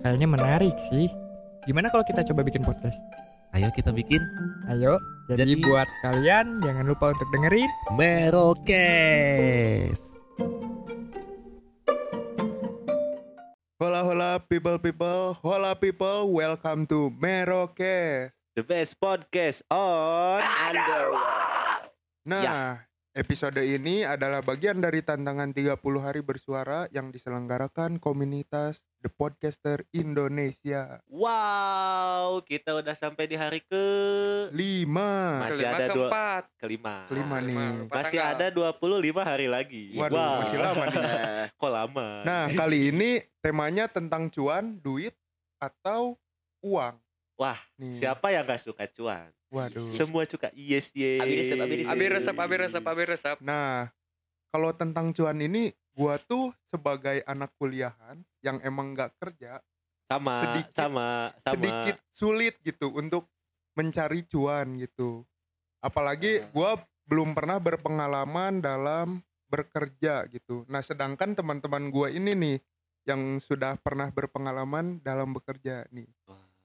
Kayaknya menarik sih Gimana kalau kita coba bikin podcast? Ayo kita bikin Ayo Jadi, Jadi- buat kalian jangan lupa untuk dengerin Merokes. Hola hola people people, hola people, welcome to Merokes. The best podcast on Underworld. Nah, Ya. episode ini adalah bagian dari tantangan 30 hari bersuara yang diselenggarakan komunitas The Podcaster Indonesia. Wow, kita udah sampai di hari ke 5. masih ada dua kelima. Kelima nih. Masih ada 25 hari lagi. Waduh, Wah. masih lama nih. Kok lama? Nah, kali ini temanya tentang cuan, duit atau uang. Wah, Nih. siapa yang gak suka cuan? Waduh. Semua suka yes yes. Abi resep, abi resep. Abi resep, abi resep, abi resep Nah, kalau tentang cuan ini, gua tuh sebagai anak kuliahan yang emang nggak kerja, Sama, sedikit- sama, sama. sedikit sulit gitu untuk mencari cuan gitu. Apalagi gua belum pernah berpengalaman dalam bekerja gitu. Nah, sedangkan teman-teman gua ini nih yang sudah pernah berpengalaman dalam bekerja nih.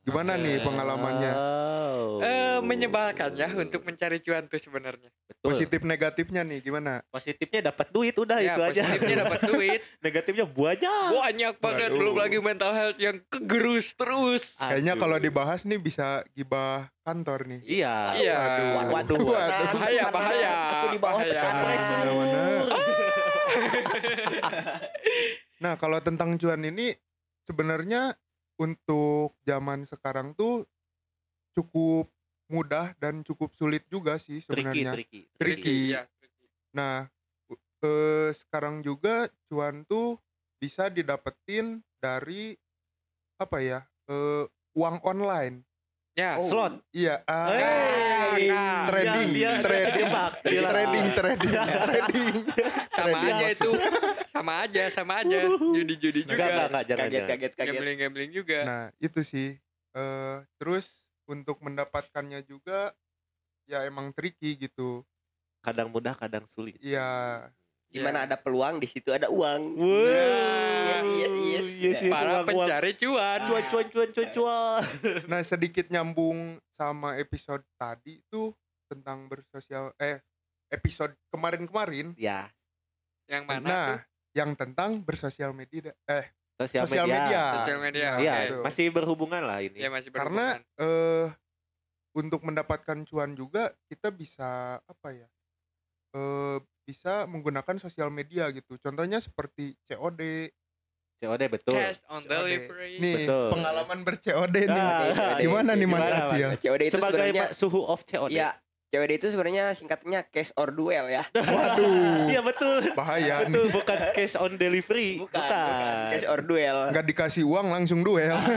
Gimana nih pengalamannya? Wow. Eh, menyebalkan ya untuk mencari cuan tuh sebenarnya. Positif negatifnya nih gimana? Positifnya dapat duit udah Ya, itu aja. positifnya dapat duit. Negatifnya banyak. Banyak banget Waduh. belum lagi mental health yang kegerus terus. Kayaknya Aduh. kalau dibahas nih bisa gibah kantor nih. Iya. Iya. Waduh. Waduh. Waduh. Bahaya, bahaya. Aku di bawah bahaya. tekan Mana, pressure. mana? Nah, kalau tentang cuan ini sebenarnya untuk zaman sekarang tuh cukup mudah dan cukup sulit juga sih Tricky, sebenarnya. tricky, Tricky. Iya. Nah, u- eh, sekarang juga cuan tuh bisa didapetin dari apa ya? eh, uang online. Ya, Oh, Slot. Iya, ah, Hey, Nah, trading, dia, dia, trading, dia, dia, trading, trading, trading. sama Trading aja itu. Sama aja, sama aja. Judi-judi Enggak, juga. enggak, enggak, jangan, Kaget, jangan. kaget, kaget. Gambling-gambling juga. Nah, itu sih. eh terus untuk mendapatkannya juga ya emang tricky gitu. Kadang mudah, kadang sulit. Iya. Di mana ada peluang, di situ ada uang. Wow. Yes, yes, yes. yes, yes, Para uang, uang. pencari cuan. Cuan, cuan, cuan, cuan, cuan. Nah, sedikit nyambung sama episode tadi itu tentang bersosial eh episode kemarin-kemarin. Ya, Yang mana Nah, tuh? Yang tentang bersosial media eh sosial, sosial media. media. Sosial media. Nah, Iya, betul. masih berhubungan lah ini. Ya masih Karena berhubungan. eh untuk mendapatkan cuan juga kita bisa apa ya? Eh bisa menggunakan sosial media gitu. Contohnya seperti COD. COD betul. cash on COD. delivery. Nih, Betul. pengalaman ber-COD nih. Ah, Gimana nih Mas Acil? COD itu Sebagai suhu of COD. Iya, COD itu sebenarnya singkatnya cash or duel ya. Waduh, Iya betul. bahaya Betul, nih. bukan cash on delivery. Bukan, bukan. Cash or duel. Nggak dikasih uang langsung duel.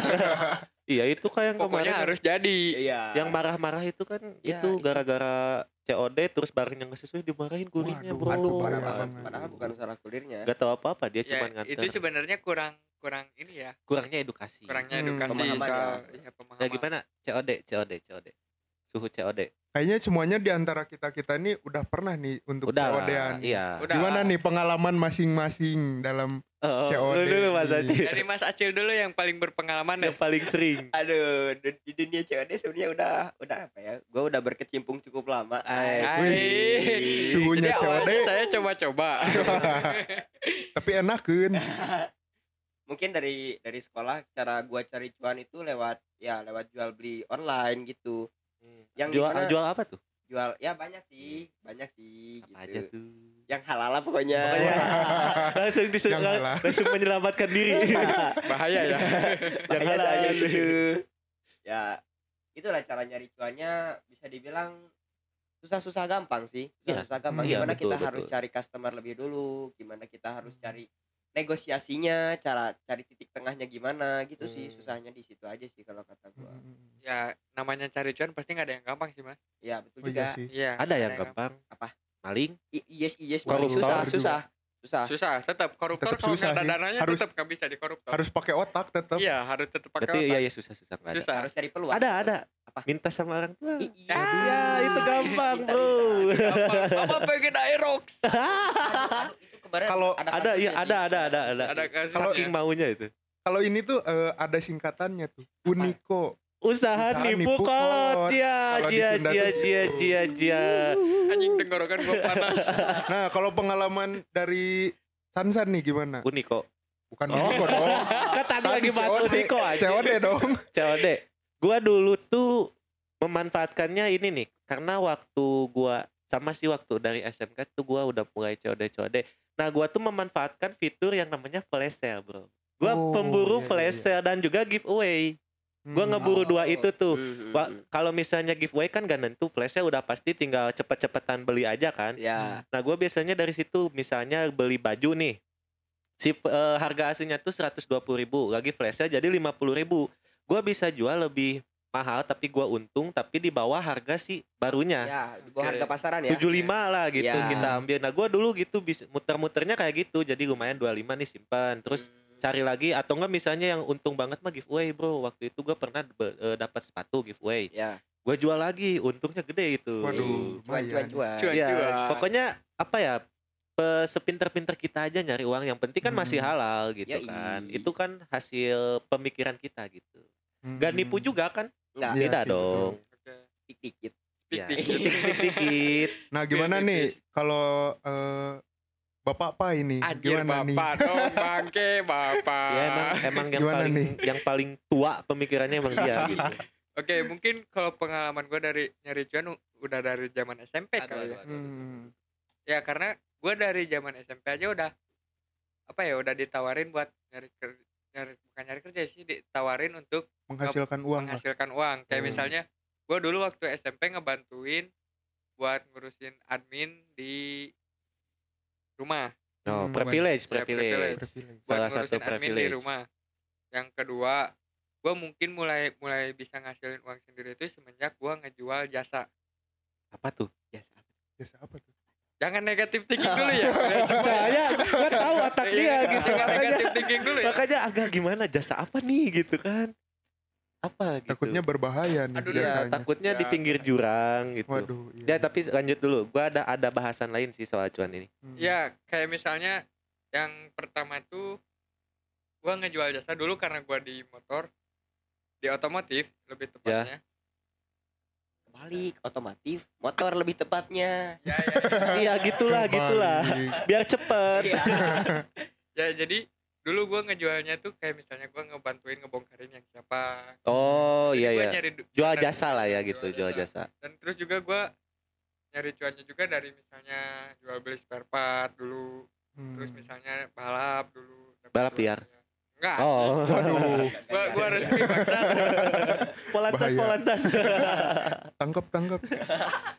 Iya, itu kayak yang Pokoknya kemarin harus jadi. Iya. yang marah-marah itu kan Iya, itu itu. gara-gara COD terus barangnya nggak sesuai dimarahin kurirnya Waduh, bro. Aduh, bahaya parah. Padahal bukan salah kulirnya. Gak tahu apa-apa dia Ya, cuma nganter. itu sebenarnya kurang kurang ini ya. kurangnya edukasi. Kurangnya Hmm, edukasi pemahaman soal ya. ya, pemahaman. Nah gimana COD COD COD suhu COD Kayaknya semuanya di antara kita-kita ini udah pernah nih untuk udah COD-an. iya Udah. Gimana nih pengalaman masing-masing dalam oh, COD lu dulu Mas Aji Dari Mas Acil dulu yang paling berpengalaman ya. yang paling sering Aduh, du- di dunia COD sebenarnya udah udah apa ya? Gue udah berkecimpung cukup lama. Ay. Wih, suhunya Jadi COD saya coba-coba. tapi enakan. mungkin dari dari sekolah cara gua cari cuan itu lewat ya lewat jual beli online gitu yang jual dimana- jual apa tuh? Jual ya banyak sih banyak sih apa gitu. aja tuh? Yang halal lah pokoknya. Pokoknya langsung halal. langsung menyelamatkan diri. Bahaya ya. yang halal. saja gitu. ya itulah cara nyari cuannya bisa dibilang susah-susah gampang sih. Iya. susah-susah gampang. Iya, gimana betul, kita harus betul. cari customer lebih dulu? Gimana kita harus cari negosiasinya cara cari titik tengahnya gimana gitu sih Hmm. susahnya di situ aja sih kalau kata gua Hmm. Ya namanya cari cuan pasti nggak ada yang gampang sih mas. ya betul Oh iya juga sih. Iya. ada yang gampang Apa? maling I- yes yes Koruptor susah susah susah Susah. Tetap koruptor Tetap kalau susah nggak ada sih. dananya Harus- tetap nggak bisa dikoruptor. Harus pakai otak tetap. Iya harus tetap pakai berarti otak. iya ya susah susah nggak ada Susah. harus cari peluang ada ada Apa? minta sama orang tua I- iya. Ah. ya itu gampang bro Gampang. Mama pengen Aerox. Kemarin Kalau ada iya sih. ada ada ada ada Ada kasusnya. saking maunya itu Kalau ini tuh eh, ada singkatannya tuh. Uniko. usaha Usaha nipu nipu kolot ya Kalau di jia Sunda jia tuh jia gitu. jia jia Anjing tenggorokan gua panas. Nah, kalau pengalaman dari Sansan nih gimana? Uniko Bukan Oh. Uniko dong. kan tadi lagi bahas. Uniko aja COD dong. COD. Gua dulu tuh memanfaatkannya ini nih karena waktu gua sama sih waktu dari SMK tuh gua udah mulai COD COD. Nah, gua tuh memanfaatkan fitur yang namanya flash sale, Bro. Gua Oh, pemburu iya, iya, flash iya. sale dan juga giveaway. Gua Hmm. ngeburu dua Oh. itu tuh. Hmm, Wa- hmm, kalau misalnya giveaway kan gak nentu, flash sale udah pasti tinggal cepet-cepetan beli aja kan. hmm. ya Nah, gue biasanya dari situ misalnya beli baju nih. Si eh, harga aslinya tuh 120.000 ribu, lagi flashnya jadi 50.000 ribu. Gue bisa jual lebih mahal tapi gua untung tapi di bawah harga si barunya. ya di bawah harga pasaran ya 75 lah gitu Ya. kita ambil. Nah, gua dulu gitu bisa muter-muternya kayak gitu. Jadi lumayan 25 nih simpan. Terus cari lagi atau enggak misalnya yang untung banget mah giveaway, Bro. Waktu itu gua pernah eh, dapat sepatu giveaway. ya Gue jual lagi, untungnya gede itu. Waduh, cuan cuan cuan Cuan. Ya, cuan. pokoknya apa ya? sepinter-pinter kita aja nyari uang. Yang penting kan masih Hmm. halal gitu Yoi. kan. Itu kan hasil pemikiran kita gitu. Hmm. Gak nipu juga kan? enggak Iya Beda dong. Oke. speak dikit Speak Ya, dikit. speak-speak dikit. Nah, gimana Speak nih kalau eh, Bapak apa ini? Anjir gimana nih? bapak dong bangke bapak. Ya emang emang yang Gimana paling nih? yang paling tua pemikirannya emang dia gitu. Oke mungkin kalau pengalaman gue dari nyari cuan u- udah dari zaman SMP Aduh, kali aduh, ya. aduh. Hmm. Ya karena gue dari zaman SMP aja udah apa ya udah ditawarin buat nyari kerja nyari bukan nyari kerja sih ditawarin untuk Menghasilkan uang lah. menghasilkan uang kayak Hmm. misalnya gue dulu waktu SMP ngebantuin buat ngurusin admin di rumah Oh, Hmm, privilege, Ya, privilege. privilege. Privilege. buat Salah satu admin di privilege. rumah yang kedua gue mungkin mulai mulai bisa ngasilin uang sendiri itu semenjak gue ngejual jasa Apa tuh? biasa Biasa apa tuh? Jangan negatif thinking dulu ya Saya gua tahu otak dia Iya, gitu jangan makanya. negatif thinking dulu ya Makanya agak gimana jasa apa nih gitu kan? Apa gitu? Takutnya berbahaya nih Aduh, ya, jasanya. takutnya di Ya, pinggir jurang gitu. Waduh, Ya iya. tapi lanjut dulu. Gua ada ada bahasan lain sih soal cuan ini. Hmm. ya kayak misalnya yang pertama tuh gue ngejual jasa dulu karena gue di motor di otomotif lebih tepatnya balik otomotif motor lebih tepatnya ya ya, Iya gitulah gitulah. Kebalik. Biar cepet. Iya. ya jadi dulu gue ngejualnya tuh kayak misalnya gue ngebantuin ngebongkarin yang siapa Oh iya iya. nyari Jual jasa lah ya gitu, jual jasa. dan terus juga gue nyari cuannya juga dari misalnya jual beli spare part dulu Hmm. terus misalnya balap dulu Balap liar? Enggak Oh. Waduh, gua gua resmi bangsa Polantas Bahaya. polantas. tangkap tangkap.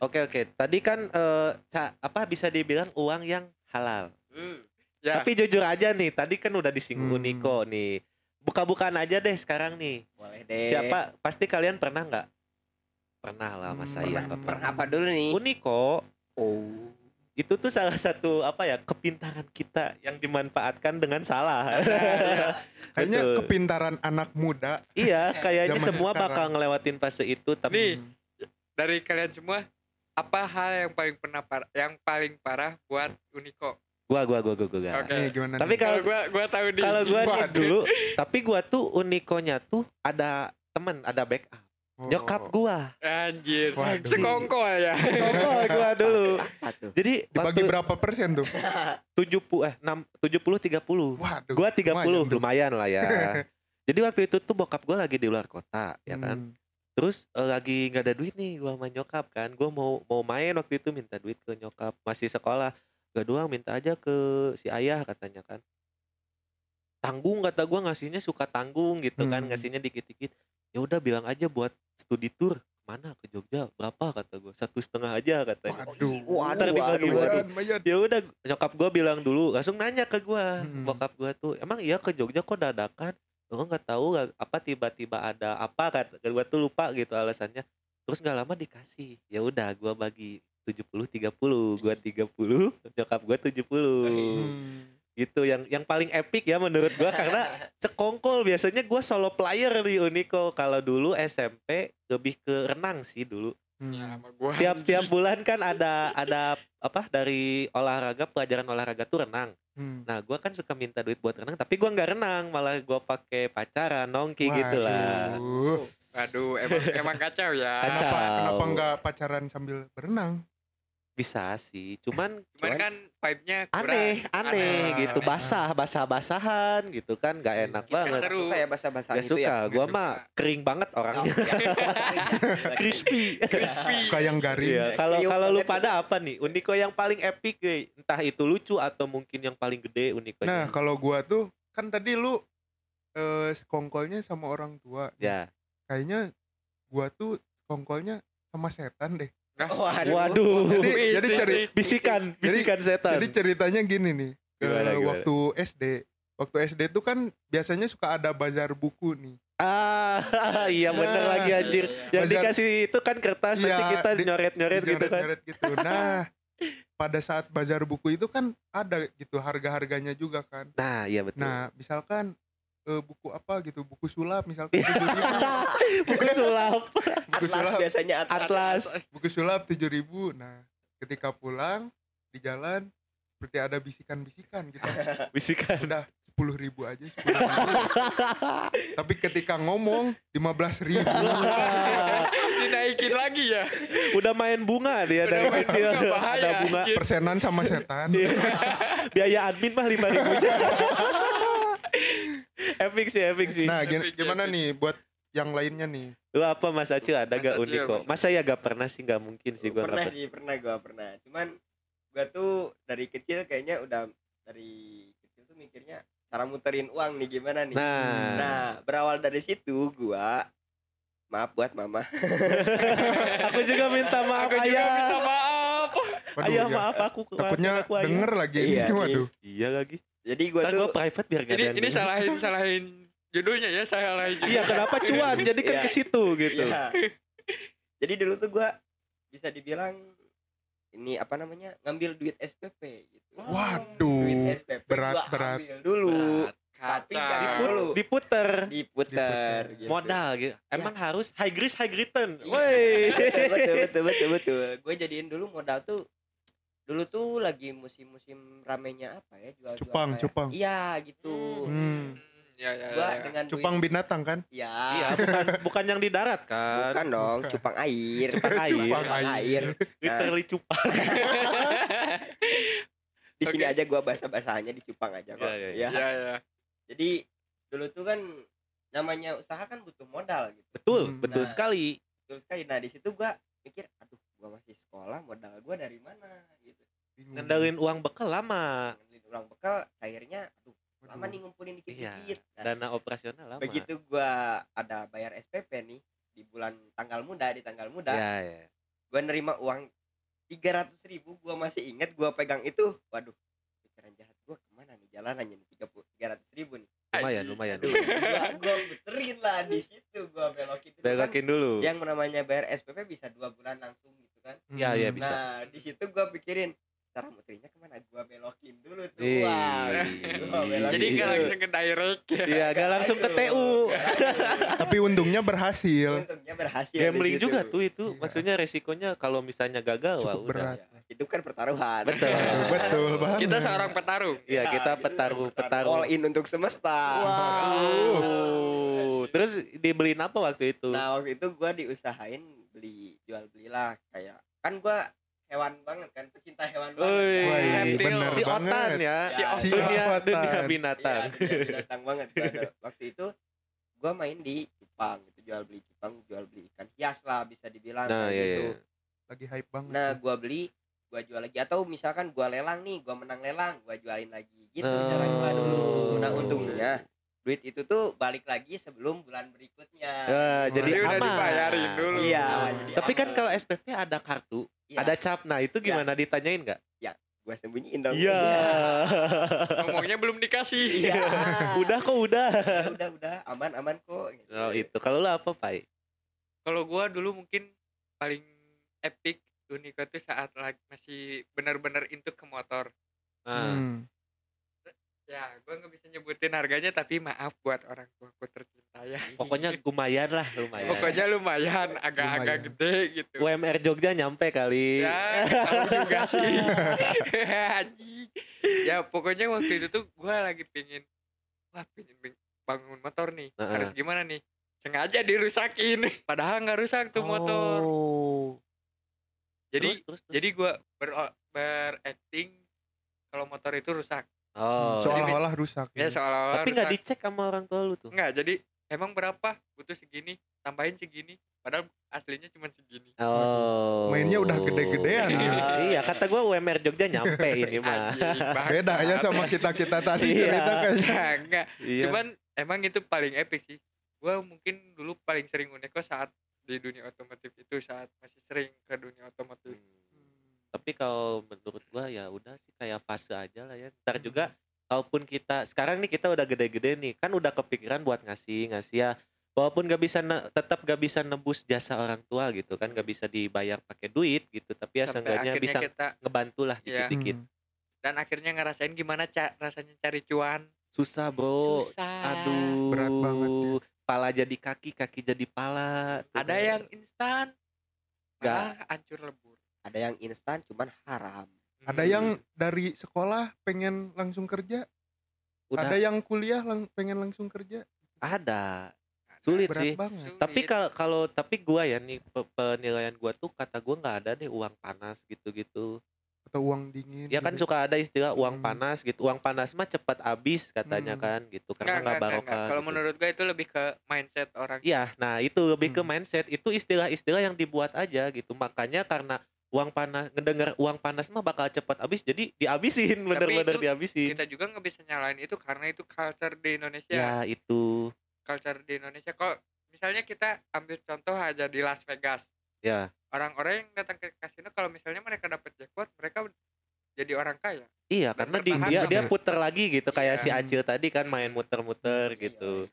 Oke oke. Tadi kan eh, ca- apa bisa dibilang uang yang halal. Hmm. ya Tapi jujur aja nih, tadi kan udah disinggung Hmm. Niko nih. Buka-bukaan aja deh sekarang nih. boleh deh Siapa? Pasti kalian pernah nggak? Pernah lah mas Hmm, saya. pernah, nggak pernah apa dulu nih Uniko oh itu tuh salah satu apa ya kepintaran kita yang dimanfaatkan dengan salah. Kayaknya Betul. kepintaran anak muda. iya, kayaknya semua sekarang. bakal ngelewatin fase itu tapi Nih. dari kalian semua apa hal yang paling pernah par yang paling parah buat Uniko gua gua gua gua gua. Oke. Nih gimana? Tapi kalau gua gua tahu nih kalau gua nih dulu, tapi gua tuh Unikonya tuh ada temen, ada backup. Nyokap gua. Anjir. Waduh. Sekongkol ya. Sekongkol gua dulu. Apa tuh? Jadi Dibagi waktu berapa persen tuh? 70 eh 6 70 30. Waduh. Gua 30 lumayan tuh. lumayan lah ya. Jadi waktu itu tuh bokap gua lagi di luar kota ya kan. Hmm. Terus eh, lagi nggak ada duit nih gua sama nyokap kan. Gua mau mau main waktu itu minta duit ke nyokap masih sekolah. Gak doang minta aja ke si ayah katanya kan. Tanggung kata gua ngasihnya suka tanggung gitu kan Hmm. ngasihnya dikit-dikit. Ya udah bilang aja buat studi tour mana ke Jogja berapa kata gua satu setengah aja katanya. Waduh. Waduh, Ntar waduh, waduh. Lumayan. Ya udah nyokap gua bilang dulu langsung nanya ke gua Hmm. bokap gua tuh emang iya ke Jogja kok dadakan Gua nggak tahu apa tiba-tiba ada apa kan gua tuh lupa gitu alasannya terus nggak lama dikasih ya udah gua bagi 70 30 gua 30 nyokap gua 70 Hmm. Gitu yang yang paling epic ya menurut gua karena sekongkol biasanya gua solo player di Uniko kalau dulu SMP lebih ke renang sih dulu Hmm. Ya, sama gua. tiap tiap bulan kan ada ada apa dari olahraga pelajaran olahraga tuh renang Hmm. Nah, gua kan suka minta duit buat renang, tapi gua nggak renang, malah gua pakai pacaran, nongki gitu lah. Waduh. Waduh, emang emang kacau ya. Kacau. Kenapa, kenapa nggak pacaran sambil berenang? Bisa sih, cuman Cuman kan vibe-nya kurang. aneh, aneh Aneh. gitu, Aneh. basah, basah-basahan gitu kan, nggak enak Kita banget. seru. suka ya bahasa-bahasa Gak itu suka, ya. gua Nggak mah kering banget Oh, orangnya, iya. crispy. Crispy. Suka yang garing. Iya, kalau kalau lu banget pada apa nih? Uniko yang paling epic, entah itu lucu atau mungkin yang paling gede Uniko. Nah, kalau gua tuh kan tadi lu eh sekongkolnya sama orang tua. ya. Kayaknya gua tuh sekongkolnya sama setan deh. Waduh. Waduh. Jadi Mistis jadi ceri. Bisikan, bisikan setan. jadi ceritanya gini nih. Gimana, gimana? waktu SD. Waktu SD tuh kan biasanya suka ada bazar buku nih. Ah, iya bener Nah. lagi anjir. Yang Bazar- dikasih itu kan kertas nanti Iya, kita di- nyoret-nyoret gitu kan. Nyoret gitu. Nah, pada saat bazar buku itu kan ada gitu harga-harganya juga kan. Nah, iya betul. Nah, misalkan eh, buku apa gitu, buku sulap misalkan 7.000, buku sulap, buku Atlas sulap, biasanya atlas. atlas. buku sulap 7.000. Nah, ketika pulang di jalan seperti ada bisikan-bisikan gitu. Bisikan. Udah 10.000 aja 10.000. Tapi ketika ngomong 15.000. Dinaikin lagi ya. Udah main bunga dia Udah dari main kecil. bunga, bahaya, Ada bunga. anjir. Persenan sama setan. Iya. Biaya admin mah lima ribu aja. epic sih, epic sih. Nah, Epic, gimana epic. nih buat yang lainnya nih? Lu apa Mas Acil ada Mas gak Acil, unik kok? Mas Masa ya gak pernah sih gak mungkin sih gua pernah sih pernah gua pernah cuman gua tuh dari kecil kayaknya udah dari kecil tuh mikirnya cara muterin uang nih gimana nih Nah. nah berawal dari situ gua maaf buat mama Aku juga minta maaf Aku juga ayah. minta maaf. Waduh, ayah ya, maaf aku Takutnya aku, ayah. denger lagi ini. Iya, iya. Waduh. Iya lagi. Jadi gua Ntar tuh gua private biar gak Ini ada yang ini denger. salahin salahin judulnya ya salahin. judul. Iya kenapa cuan? Jadi kan Iya. ke situ gitu. Iya. jadi dulu tuh gua bisa dibilang ini apa namanya ngambil duit SPP gitu Waduh. duit SPP berat, gua berat. ambil dulu Kacau. tapi Diput- dulu diputer diputer gitu. modal gitu. Emang harus high risk high return. Iya. Woi. betul betul betul betul gue jadiin dulu modal tuh dulu tuh lagi musim-musim ramenya apa ya jual-jual Cupang, kayak- cupang. iya gitu Hmm. Ya ya gua ya. dengan Cupang duit, binatang kan? ya Iya, bukan bukan yang di darat kan. bukan dong cupang air Cupang air. Cupang air. air Literally cupang. di sini Oke. aja gua bahasa-bahasanya di cupang aja kok Iya, iya, ya Ya ya. jadi dulu tuh kan namanya usaha kan butuh modal gitu Betul, Hmm. betul Nah. sekali. betul sekali nah di situ gua mikir aduh gua masih sekolah modal gua dari mana gitu. Ngendalin uang bekal lama. ngambilin uang bekal akhirnya aduh Waduh. lama nih ngumpulin Iya, dikit-dikit Nah, dana operasional lama. begitu gua ada bayar SPP nih di bulan tanggal muda di tanggal muda Ya, ya. gua nerima uang tiga ratus ribu gua masih inget gua pegang itu waduh pikiran jahat gua ke mana nih jalanannya nih tiga tiga ratus ribu nih Lumayan, lumayan. Aduh, gua gua beterin lah di situ gua belokin dulu kan Belokin dulu. yang namanya bayar SPP bisa dua bulan langsung gitu kan Ya, ya, Hmm. bisa. nah di situ gua pikirin cara muterinya ke mana gua belokin dulu tuh Gua belokin Jadi nggak dulu. langsung ke direct ya. Iya, gak langsung ke Langsung. TU. Tapi untungnya berhasil. untungnya berhasil Gambling juga tuh itu. Iya. Maksudnya resikonya kalau misalnya gagal wah Cukup udah. berat. Ya, hidup kan pertaruhan Betul. Betul banget. Kita seorang petarung. Iya, kita gitu, petaruh bertaruh. petarung. all in untuk semesta Wow. Terus terus dibeliin apa waktu itu Nah waktu itu gua diusahain beli jual belilah kayak kan gua hewan banget kan pecinta hewan banget. Kan. Reptil. si banget. otan ya Si Si dunia Otan. dunia binatang dunia binatang banget gua. Waktu itu gua main di Jepang gitu jual beli Jepang jual beli ikan hias lah bisa dibilang nah iya, gitu. iya. Lagi hype banget. Nah gua beli gua jual lagi atau misalkan gua lelang nih gua menang lelang gua jualin lagi gitu Oh. cara gua dulu. Nah untungnya duit itu tuh balik lagi sebelum bulan berikutnya. Wah, Jadi jadi udah aman dibayarin dulu. Iya, jadi tapi kan aman. kalau SPP ada kartu Iya, ada cap nah itu gimana ditanyain nggak gua sembunyiin dong. iya Ngomongnya belum dikasih. Iya. udah kok udah Ya udah udah aman aman kok. gitu. oh itu kalau lu apa pai Kalau gua dulu mungkin paling epic Unico itu saat lagi masih benar-benar into ke motor. nah, Hmm. Ya, gua nggak bisa nyebutin harganya tapi maaf buat orang tuaku tercinta ya. pokoknya lumayan lah lumayan Pokoknya lumayan, agak-agak gede gitu. UMR Jogja nyampe kali Ya, juga sih. Anjing. ya, pokoknya waktu itu tuh gua lagi pingin wah pingin bangun motor nih. Heeh. Harus gimana nih? Sengaja dirusakin. Padahal nggak rusak tuh motor. Oh. Jadi Terus, terus, terus. jadi gua ber beracting kalau motor itu rusak. Oh Seolah-olah rusak. Ya seolah-olah tapi nggak dicek sama orang tua lu tuh Enggak, jadi emang berapa? Butuh segini, tambahin segini. Padahal aslinya cuma segini. oh Mainnya udah gede-gedean. Iya. iya kata gua UMR Jogja nyampe ini mah. Beda ya sama kita-kita tadi Iya. cerita kayaknya. Enggak, iya Cuman emang itu paling epic sih. Gua mungkin dulu paling sering uneko saat di dunia otomotif itu saat masih sering ke dunia otomotif. Tapi kalau menurut gua ya udah sih kayak fase aja lah ya ntar juga kalaupun kita sekarang nih kita udah gede-gede nih kan udah kepikiran buat ngasih ngasih ya walaupun gak bisa ne- tetap gak bisa nebus jasa orang tua gitu kan gak bisa dibayar pakai duit gitu tapi ya Sampai seenggaknya bisa kita ngebantu lah Iya. dikit-dikit Hmm. dan akhirnya ngerasain gimana ca rasanya cari cuan. susah bro Susah. aduh Berat banget ya. pala jadi kaki kaki jadi pala Tuh Ada kan. yang instan. Malah hancur lebur. Ada yang instan cuman haram. Ada yang dari sekolah pengen langsung kerja, udah ada yang kuliah lang- pengen langsung kerja. ada sulit Berat sih banget. tapi Sulit. kalau kalau tapi gua ya nih pe- penilaian gua tuh kata gua nggak ada deh uang panas gitu-gitu Atau uang dingin. ya kan gitu. suka ada istilah uang Hmm. panas gitu uang panas mah cepat habis katanya Hmm. kan gitu karena nggak barokah Kalau gitu. menurut gue itu lebih ke mindset orang. Iya, nah itu lebih ke Hmm. mindset itu istilah-istilah yang dibuat aja gitu makanya karena uang panas ngedengar uang panas mah bakal cepat habis jadi dihabisin bener-bener itu dihabisin Kita juga nggak bisa nyalain itu karena itu culture di Indonesia. ya itu Culture di Indonesia. Kalau misalnya kita ambil contoh aja di Las Vegas. ya Orang-orang yang datang ke kasino kalau misalnya mereka dapat jackpot, mereka jadi orang kaya. iya Dan karena di, dia dia puter lagi gitu kayak Iya. si Acil tadi kan main muter-muter Iya, gitu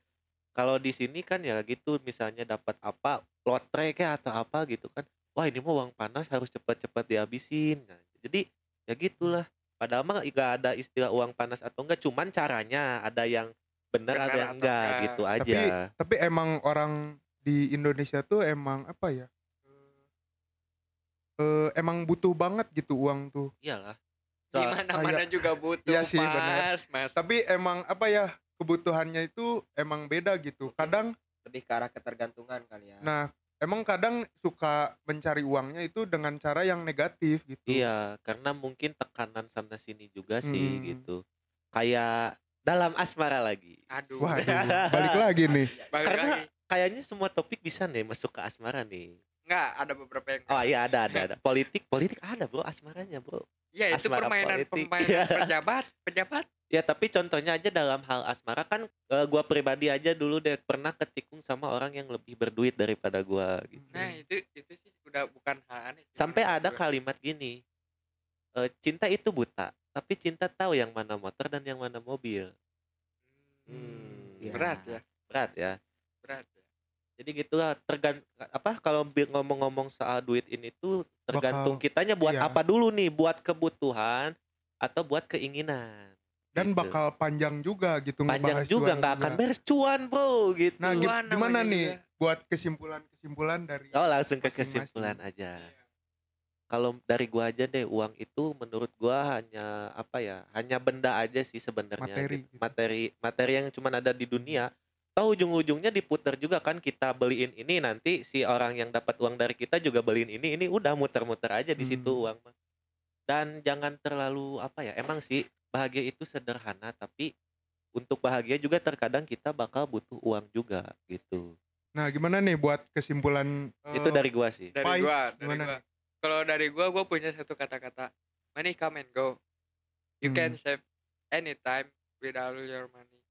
kalau di sini kan ya gitu misalnya dapat apa lotre kayak atau apa gitu kan wah ini mah uang panas harus cepat-cepat dihabisin nah, jadi ya gitulah padahal mah gak ada istilah uang panas atau enggak cuman caranya ada yang benar ada yang enggak enggak. gitu Tapi aja tapi emang orang di Indonesia tuh emang apa ya? Eh, emang butuh banget gitu uang tuh. iyalah Di mana-mana kayak- juga butuh, Iya sih, benar. mas, mas. Tapi emang apa ya? Kebutuhannya itu emang beda gitu. Kadang Lebih ke arah ketergantungan kali ya. nah emang kadang suka mencari uangnya itu dengan cara yang negatif gitu. Iya, karena mungkin tekanan sana sini juga sih Hmm. gitu. Kayak dalam asmara lagi. Aduh. Waduh, balik lagi nih. Balik Karena lagi. kayaknya semua topik bisa nih masuk ke asmara nih. Enggak, ada beberapa yang Oh iya ada ada ada. Politik politik ada bro asmaranya bro. Ya itu asmara permainan politik. pemainan Iya. pejabat, pejabat. Ya tapi contohnya aja dalam hal asmara kan eh, gua pribadi aja dulu deh pernah ketikung sama orang yang lebih berduit daripada gua gitu. Nah itu itu sih udah bukan hal aneh. Sampai ada gua. kalimat gini. eh, cinta itu buta, tapi cinta tahu yang mana motor dan yang mana mobil. Hmm. Iya. Berat ya, Berat ya. berat. ya. Jadi gitulah tergant apa kalau ngomong-ngomong soal duit ini tuh tergantung Bakal- kitanya buat iya. apa dulu nih, buat kebutuhan atau buat keinginan. Dan Gitu. bakal panjang juga gitu panjang juga nggak akan beres cuan bro gitu. Nah, Cuan gimana nih juga. buat kesimpulan-kesimpulan dari Oh langsung ke kesimpulan aja. Iya. Kalau dari gua aja deh uang itu menurut gua hanya apa ya? Hanya benda aja sih sebenarnya. Materi gitu. gitu. Materi materi yang cuma ada di dunia. toh ujung-ujungnya diputer juga kan kita beliin ini nanti si orang yang dapat uang dari kita juga beliin ini ini udah muter-muter aja di situ Hmm. uang mah dan jangan terlalu apa ya emang sih bahagia itu sederhana tapi untuk bahagia juga terkadang kita bakal butuh uang juga gitu. Nah, gimana nih buat kesimpulan eh, itu dari gua sih. Dari Pai, gua dari gimana? gua. kalau dari gua gua punya satu kata-kata. Money come and go. You Hmm. can save anytime without your money.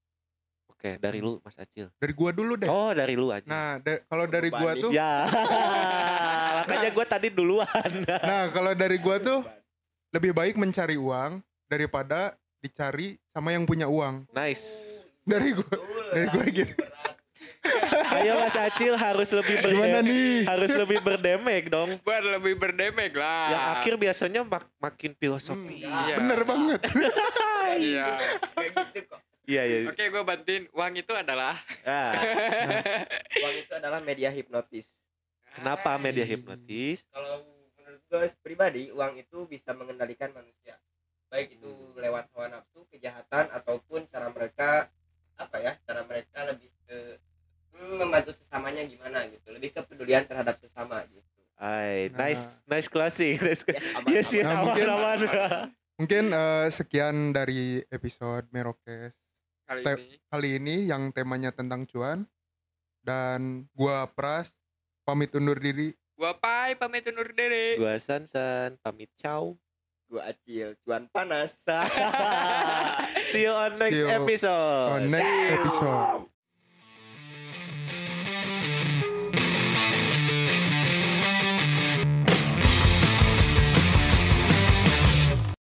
Oke dari lu Mas Acil. Dari gua dulu deh. oh dari lu aja. Nah, da- kalau dari gua tuh ya. Makanya gua tadi duluan. Nah, kalau dari gua tuh lebih baik mencari uang daripada dicari sama yang punya uang. nice. Dari gua dari gua gitu. ayo Mas Acil harus lebih Gimana berdem nih? harus lebih berdemek dong. Buat lebih berdemek lah. Yang akhir biasanya mak- makin filosofi. Iya. Bener banget. iya. Kayak gitu kok. Iya iya. Oke gua bantuin. Uang itu adalah Ah, uang itu adalah media hipnotis. Kenapa media hipnotis? Kalau menurut gue pribadi uang itu bisa mengendalikan manusia baik itu lewat hawa nafsu kejahatan ataupun cara mereka apa ya cara mereka lebih ke hmm, membantu sesamanya gimana gitu. Lebih kepedulian terhadap sesama gitu. Ay, Nah. nice nice closing. Nice yes aman, yes yes Nah, aman mungkin- aman. Mungkin eh, sekian dari episode Merokes kali Te- ini. kali ini yang temanya tentang cuan. Dan gua Pras pamit undur diri. gua pai pamit undur diri. Gua Sansan pamit. Ciao gue acil cuan panas. See you on next See you episode. On next episode.